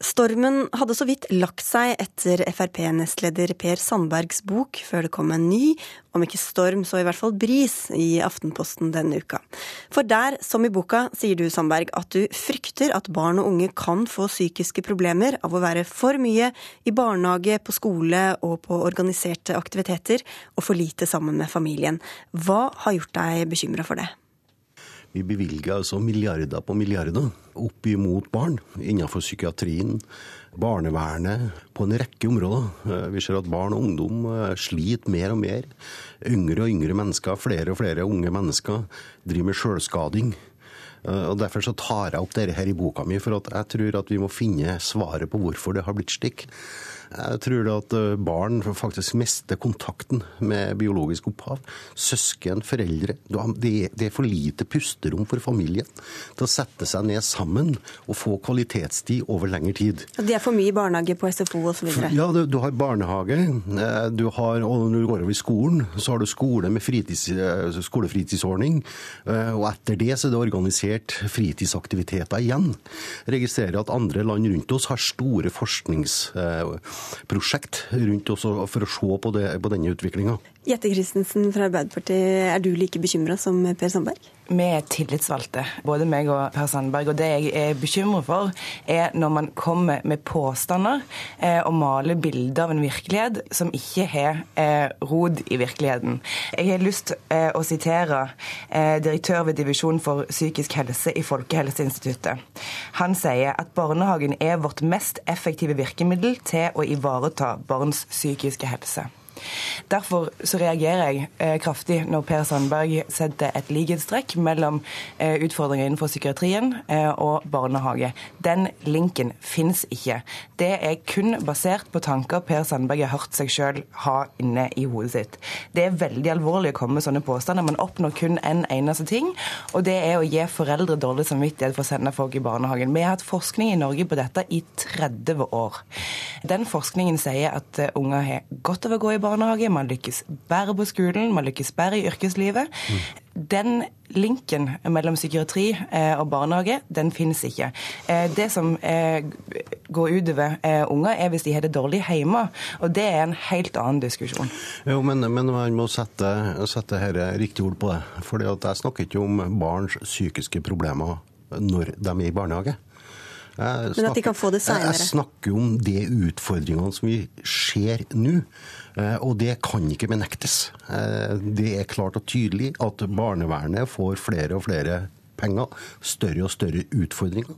Stormen hadde så vidt lagt seg etter Frp-nestleder Per Sandbergs bok, før det kom en ny, om ikke storm, så i hvert fall bris, i Aftenposten denne uka. For der, som i boka, sier du, Sandberg, at du frykter at barn og unge kan få psykiske problemer av å være for mye i barnehage, på skole og på organiserte aktiviteter, og for lite sammen med familien. Hva har gjort deg bekymra for det? Vi bevilger altså milliarder på milliarder opp imot barn innenfor psykiatrien, barnevernet, på en rekke områder. Eh, vi ser at barn og ungdom eh, sliter mer og mer. Yngre og yngre mennesker, flere og flere unge mennesker, driver med sjølskading. Eh, og Derfor så tar jeg opp dette her i boka mi, for jeg tror at vi må finne svaret på hvorfor det har blitt slik. Jeg tror at eh, barn faktisk mister kontakten med biologisk opphav. Søsken, foreldre. Det er for lite pusterom for familien til å sette seg ned sammen og få kvalitetstid over lengre tid. Det er for mye barnehage, på SFO osv.? Ja, du, du, har barnehage. Eh, du har, og når du går over i skolen, så har du skole med fritids, eh, skolefritidsordning. Og etter det så er det organisert fritidsaktiviteter igjen. Registrerer at andre land rundt oss har store forsknings prosjekt rundt også for å se på, det, på denne utviklinga. Jette Christensen fra Arbeiderpartiet, er du like bekymra som Per Sandberg? Vi er tillitsvalgte, både meg og Per Sandberg. Og det jeg er bekymret for, er når man kommer med påstander eh, og maler bilder av en virkelighet som ikke har eh, rod i virkeligheten. Jeg har lyst eh, å sitere eh, direktør ved Divisjon for psykisk helse i Folkehelseinstituttet. Han sier at barnehagen er vårt mest effektive virkemiddel til å ivareta barns psykiske helse. Derfor så reagerer jeg eh, kraftig når Per Sandberg setter et likhetstrekk mellom eh, utfordringer innenfor psykiatrien eh, og barnehage. Den linken fins ikke. Det er kun basert på tanker Per Sandberg har hørt seg sjøl ha inne i hodet sitt. Det er veldig alvorlig å komme med sånne påstander. Man oppnår kun en eneste ting, og det er å gi foreldre dårlig samvittighet for å sende folk i barnehagen. Vi har hatt forskning i Norge på dette i 30 år. Den forskningen sier at unger har godt av å gå i barnehage barnehage, man lykkes bedre på skolen, man lykkes bedre i yrkeslivet. Mm. Den linken mellom psykiatri eh, og barnehage, den finnes ikke. Eh, det som eh, går utover unger, er hvis de har det dårlig hjemme. Og det er en helt annen diskusjon. Jo, men, men man må sette, sette her riktig ord på det. For jeg snakker ikke om barns psykiske problemer når de er i barnehage. Snakker, Men at de kan få det seinere? Jeg snakker om de utfordringene som vi ser nå. Eh, og det kan ikke benektes. Eh, det er klart og tydelig at barnevernet får flere og flere penger, større og større utfordringer.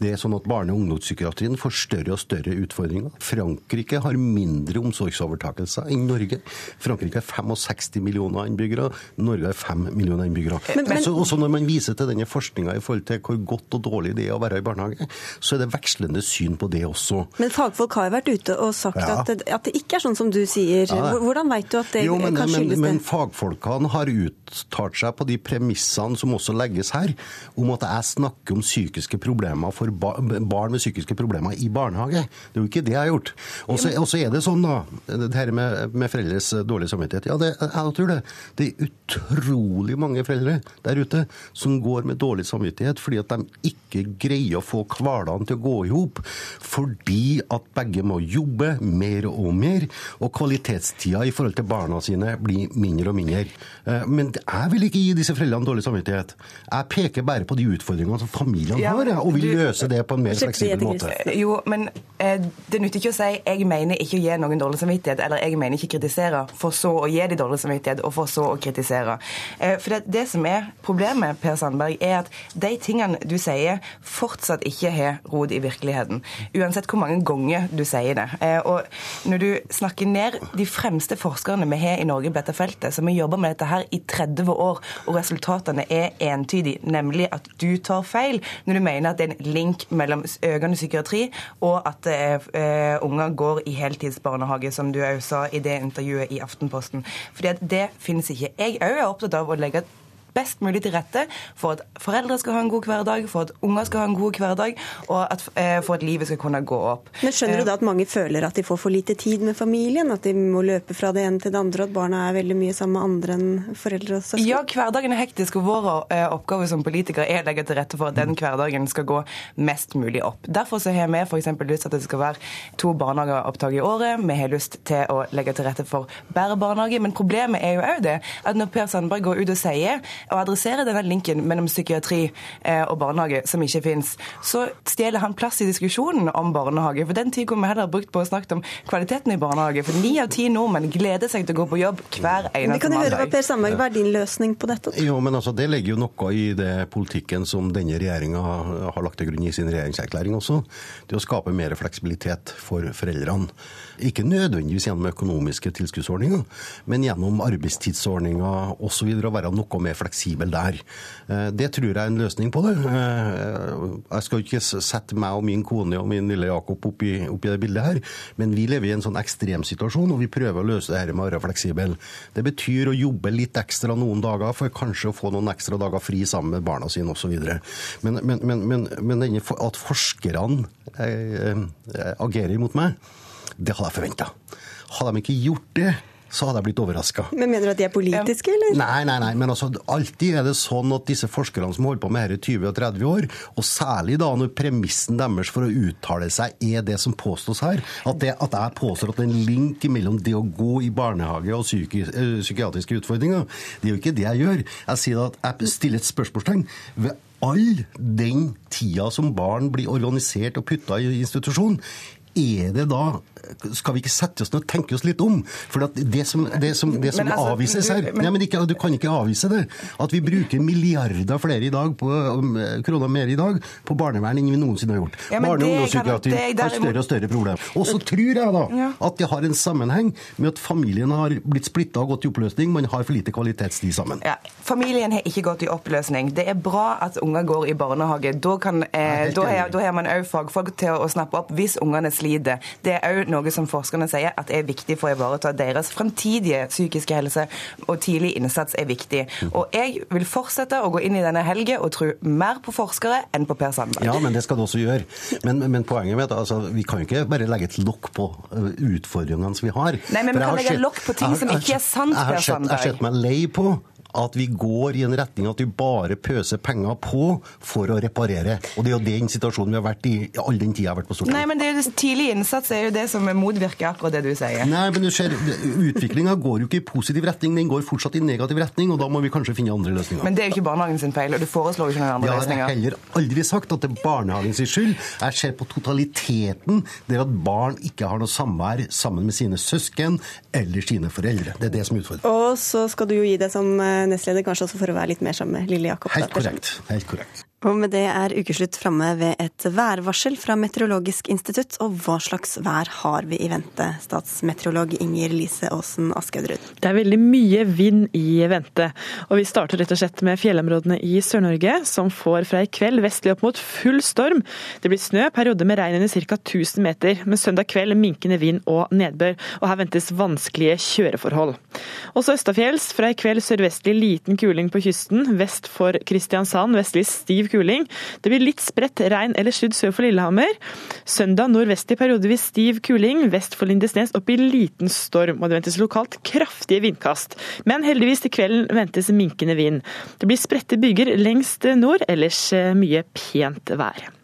Det er sånn at Barne- og ungdomspsykiatrien får større og større utfordringer. Frankrike har mindre omsorgsovertakelser enn Norge. Frankrike har 65 millioner innbyggere, Norge har 5 millioner innbyggere. Men, men, også, også, når man viser til denne forskninga i forhold til hvor godt og dårlig det er å være i barnehage, så er det vekslende syn på det også. Men fagfolk har jo vært ute og sagt ja. at, det, at, det, ikke er sånn som du sier. Ja, Hvordan vet du at det jo, men, kan skyldes men, det? Men fagfolkene har uttalt seg på de premissene som også legges her. Om at jeg snakker om psykiske problemer for barn med psykiske problemer i barnehage. Det er jo ikke det jeg har gjort. Og så er det sånn, da, det her med, med foreldres dårlige samvittighet. Ja, det, jeg tror det. Det er utrolig mange foreldre der ute som går med dårlig samvittighet fordi at de ikke greier å få hverdagen til å gå i hop. Fordi at begge må jobbe mer og mer, og kvalitetstida i forhold til barna sine blir mindre og mindre. Eh, men jeg vil ikke gi disse foreldrene dårlig samvittighet. Jeg peker bare på de utfordringene som familiene ja, har, og vil løse det på en mer fleksibel måte. Jo, men eh, det nytter ikke å si 'jeg mener ikke å gi noen dårlig samvittighet', eller 'jeg mener ikke å kritisere', for så å gi de dårlig samvittighet, og for så å kritisere. Eh, for det, det som er problemet, Per Sandberg, er at de tingene du sier, fortsatt ikke har rod i virkeligheten. Uansett hvor mange ganger du sier det. Og når du snakker ned de fremste forskerne vi har i Norge på dette feltet, som har jobba med dette her i 30 år, og resultatene er entydige, nemlig at du tar feil når du mener at det er en link mellom økende psykiatri og at eh, unger går i heltidsbarnehage, som du òg sa i det intervjuet i Aftenposten. Fordi at det finnes ikke. Jeg òg er opptatt av å legge best mulig til rette for at foreldre skal ha en god hverdag, for at unger skal ha en god hverdag, og at, eh, for at livet skal kunne gå opp. Men Skjønner du eh, da at mange føler at de får for lite tid med familien? At de må løpe fra det ene til det andre, og at barna er veldig mye sammen med andre enn foreldre og søsken? Ja, hverdagen er hektisk, og vår eh, oppgave som politikere er å legge til rette for at den hverdagen skal gå mest mulig opp. Derfor så har vi f.eks. lyst til at det skal være to barnehageopptak i året. Vi har lyst til å legge til rette for bedre barnehage, men problemet er jo òg det at når Per Sandberg går ut og sier og adresserer denne linken mellom psykiatri eh, og barnehage, som ikke fins, så stjeler han plass i diskusjonen om barnehage. For den tid kunne vi heller brukt på å snakke om kvaliteten i barnehage. For ni av ti nordmenn gleder seg til å gå på jobb hver eneste mandag. Vi kan jo høre hva Per Sandberg, hva er din løsning på dette? Jo, men altså, Det legger jo noe i det politikken som denne regjeringa har lagt til grunn i sin regjeringserklæring også. Det å skape mer fleksibilitet for foreldrene. Ikke nødvendigvis gjennom økonomiske tilskuddsordninger, men gjennom arbeidstidsordninger osv. Å være noe mer fleksibel der. Eh, det tror jeg er en løsning på det. Eh, jeg skal ikke sette meg og min kone og min lille Jakob oppi, i det bildet her, men vi lever i en sånn ekstremsituasjon, og vi prøver å løse det her med å være fleksibel. Det betyr å jobbe litt ekstra noen dager for kanskje å få noen ekstra dager fri sammen med barna sine osv. Men, men, men, men, men at forskerne eh, agerer imot meg det hadde jeg forventa. Hadde de ikke gjort det, så hadde jeg blitt overraska. Men Mener du at de er politiske, eller? Nei, nei, nei. Men altså, alltid er det sånn at disse forskerne som holder på med dette i 20 og 30 år, og særlig da når premissen deres for å uttale seg er det som påstås her, at, det, at jeg påstår at det er en link mellom det å gå i barnehage og psyki, øh, psykiatriske utfordringer, det er jo ikke det jeg gjør. Jeg sier at jeg stiller et spørsmålstegn ved all den tida som barn blir organisert og putta i institusjon, er det da Skal vi ikke sette oss ned og tenke oss litt om? For det som, det som, det som altså, avvises her men, nei, ikke, du kan ikke avvise det. At vi bruker milliarder flere i dag på, um, kroner mer i dag på barnevern enn vi noensinne har gjort. Ja, Barne- og ungdomspsykiatri har større og større problemer. Og så tror jeg da at det har en sammenheng med at familien har blitt splitta og gått i oppløsning. Man har for lite kvalitetstid sammen. Ja, Familien har ikke gått i oppløsning. Det er bra at unger går i barnehage. Da, kan, eh, da, har, da har man òg fagfolk til å snappe opp hvis ungene sliter. Det er òg noe som forskerne sier at er viktig for å ivareta deres fremtidige psykiske helse, og tidlig innsats er viktig. Og jeg vil fortsette å gå inn i denne helgen og tro mer på forskere enn på Per Sandberg. Ja, men det skal du også gjøre. Men, men poenget er at altså, vi kan jo ikke bare legge et lokk på uh, utfordringene som vi har. Nei, men vi kan legge lokk på ting som ikke er sant, Per Sandberg. Jeg har sett meg lei på at vi går i en retning at vi bare pøser penger på for å reparere. Og det er jo den situasjonen vi har vært i all den tida jeg har vært på Stortinget. Nei, men det er jo Tidlig innsats er jo det som motvirker akkurat det du sier. Nei, men du ser, Utviklinga går jo ikke i positiv retning, den går fortsatt i negativ retning, og da må vi kanskje finne andre løsninger. Men det er jo ikke barnehagen sin feil, og du foreslår jo ikke noen andre løsninger. Jeg har heller aldri sagt at det er barnehagen sin skyld. Jeg ser på totaliteten der at barn ikke har noe samvær sammen med sine søsken eller sine foreldre. Det er det som er utfordringen. Og så skal du jo gi det som eh, nestleder, kanskje også for å være litt mer sammen med Lille Jakob. Helt korrekt. Helt korrekt. Og med det er ukeslutt framme ved et værvarsel fra Meteorologisk institutt. Og hva slags vær har vi i vente, statsmeteorolog Inger Lise Aasen Askaudrud? Det er veldig mye vind i vente. Og vi starter rett og slett med fjellområdene i Sør-Norge, som får fra i kveld vestlig opp mot full storm. Det blir snø, perioder med regn under ca. 1000 meter. men søndag kveld minkende vind og nedbør. Og her ventes vanskelige kjøreforhold. Også østafjells fra i kveld sørvestlig liten kuling på kysten. Vest for Kristiansand vestlig stiv kuling. Det blir litt spredt regn eller skydd sør for Lillehammer. Søndag nordvestlig periodevis stiv kuling. Vest for Lindesnes opp i liten storm. Og det ventes lokalt kraftige vindkast. Men heldigvis til kvelden ventes minkende vind. Det blir spredte byger lengst nord, ellers eh, mye pent vær.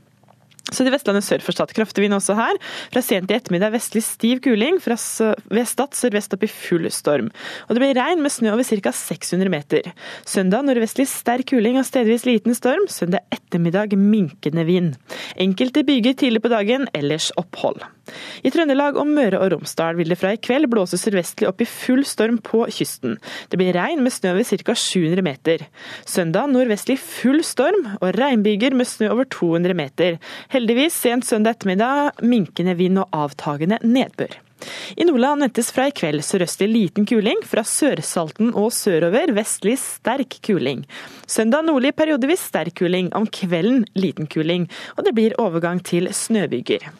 Så til Vestlandet sør for Stad kraftig vind også her. Fra sent i ettermiddag vestlig stiv kuling. Fra Stad sørvest opp i full storm. Og det blir regn med snø over ca. 600 meter. Søndag nordvestlig sterk kuling og stedvis liten storm. Søndag ettermiddag minkende vind. Enkelte byger tidlig på dagen, ellers opphold. I Trøndelag og Møre og Romsdal vil det fra i kveld blåse sørvestlig opp i full storm på kysten. Det blir regn med snø over ca. 700 meter. Søndag nordvestlig full storm og regnbyger med snø over 200 meter. Heldigvis sent søndag ettermiddag minkende vind og avtagende nedbør. I Nordland ventes fra i kveld sørøstlig liten kuling, fra Sørsalten og sørover vestlig sterk kuling. Søndag nordlig periodevis sterk kuling, om kvelden liten kuling, og det blir overgang til snøbyger.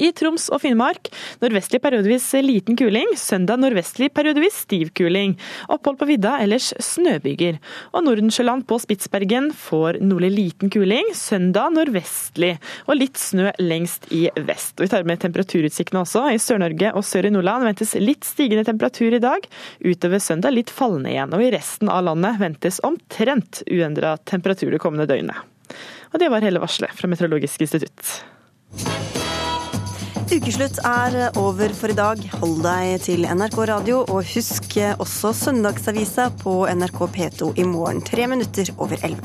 I Troms og Finnmark nordvestlig periodevis liten kuling, søndag nordvestlig periodevis stiv kuling. Opphold på vidda, ellers snøbyger. Og Nordensjøland på Spitsbergen får nordlig liten kuling, søndag nordvestlig. Og litt snø lengst i vest. Og Vi tar med temperaturutsiktene også. I Sør-Norge og sør i Nordland ventes litt stigende temperatur i dag. Utover søndag litt fallende igjen. Og i resten av landet ventes omtrent uendra temperatur det kommende døgnet. Og det var hele varselet fra Meteorologisk institutt. Ukeslutt er over for i dag. Hold deg til NRK radio, og husk også Søndagsavisa på NRK P2 i morgen, tre minutter over elleve.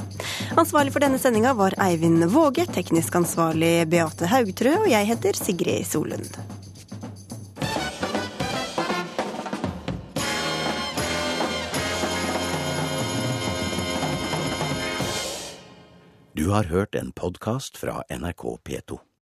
Ansvarlig for denne sendinga var Eivind Våge, teknisk ansvarlig Beate Haugtrø, og jeg heter Sigrid Solund. Du har hørt en podkast fra NRK P2.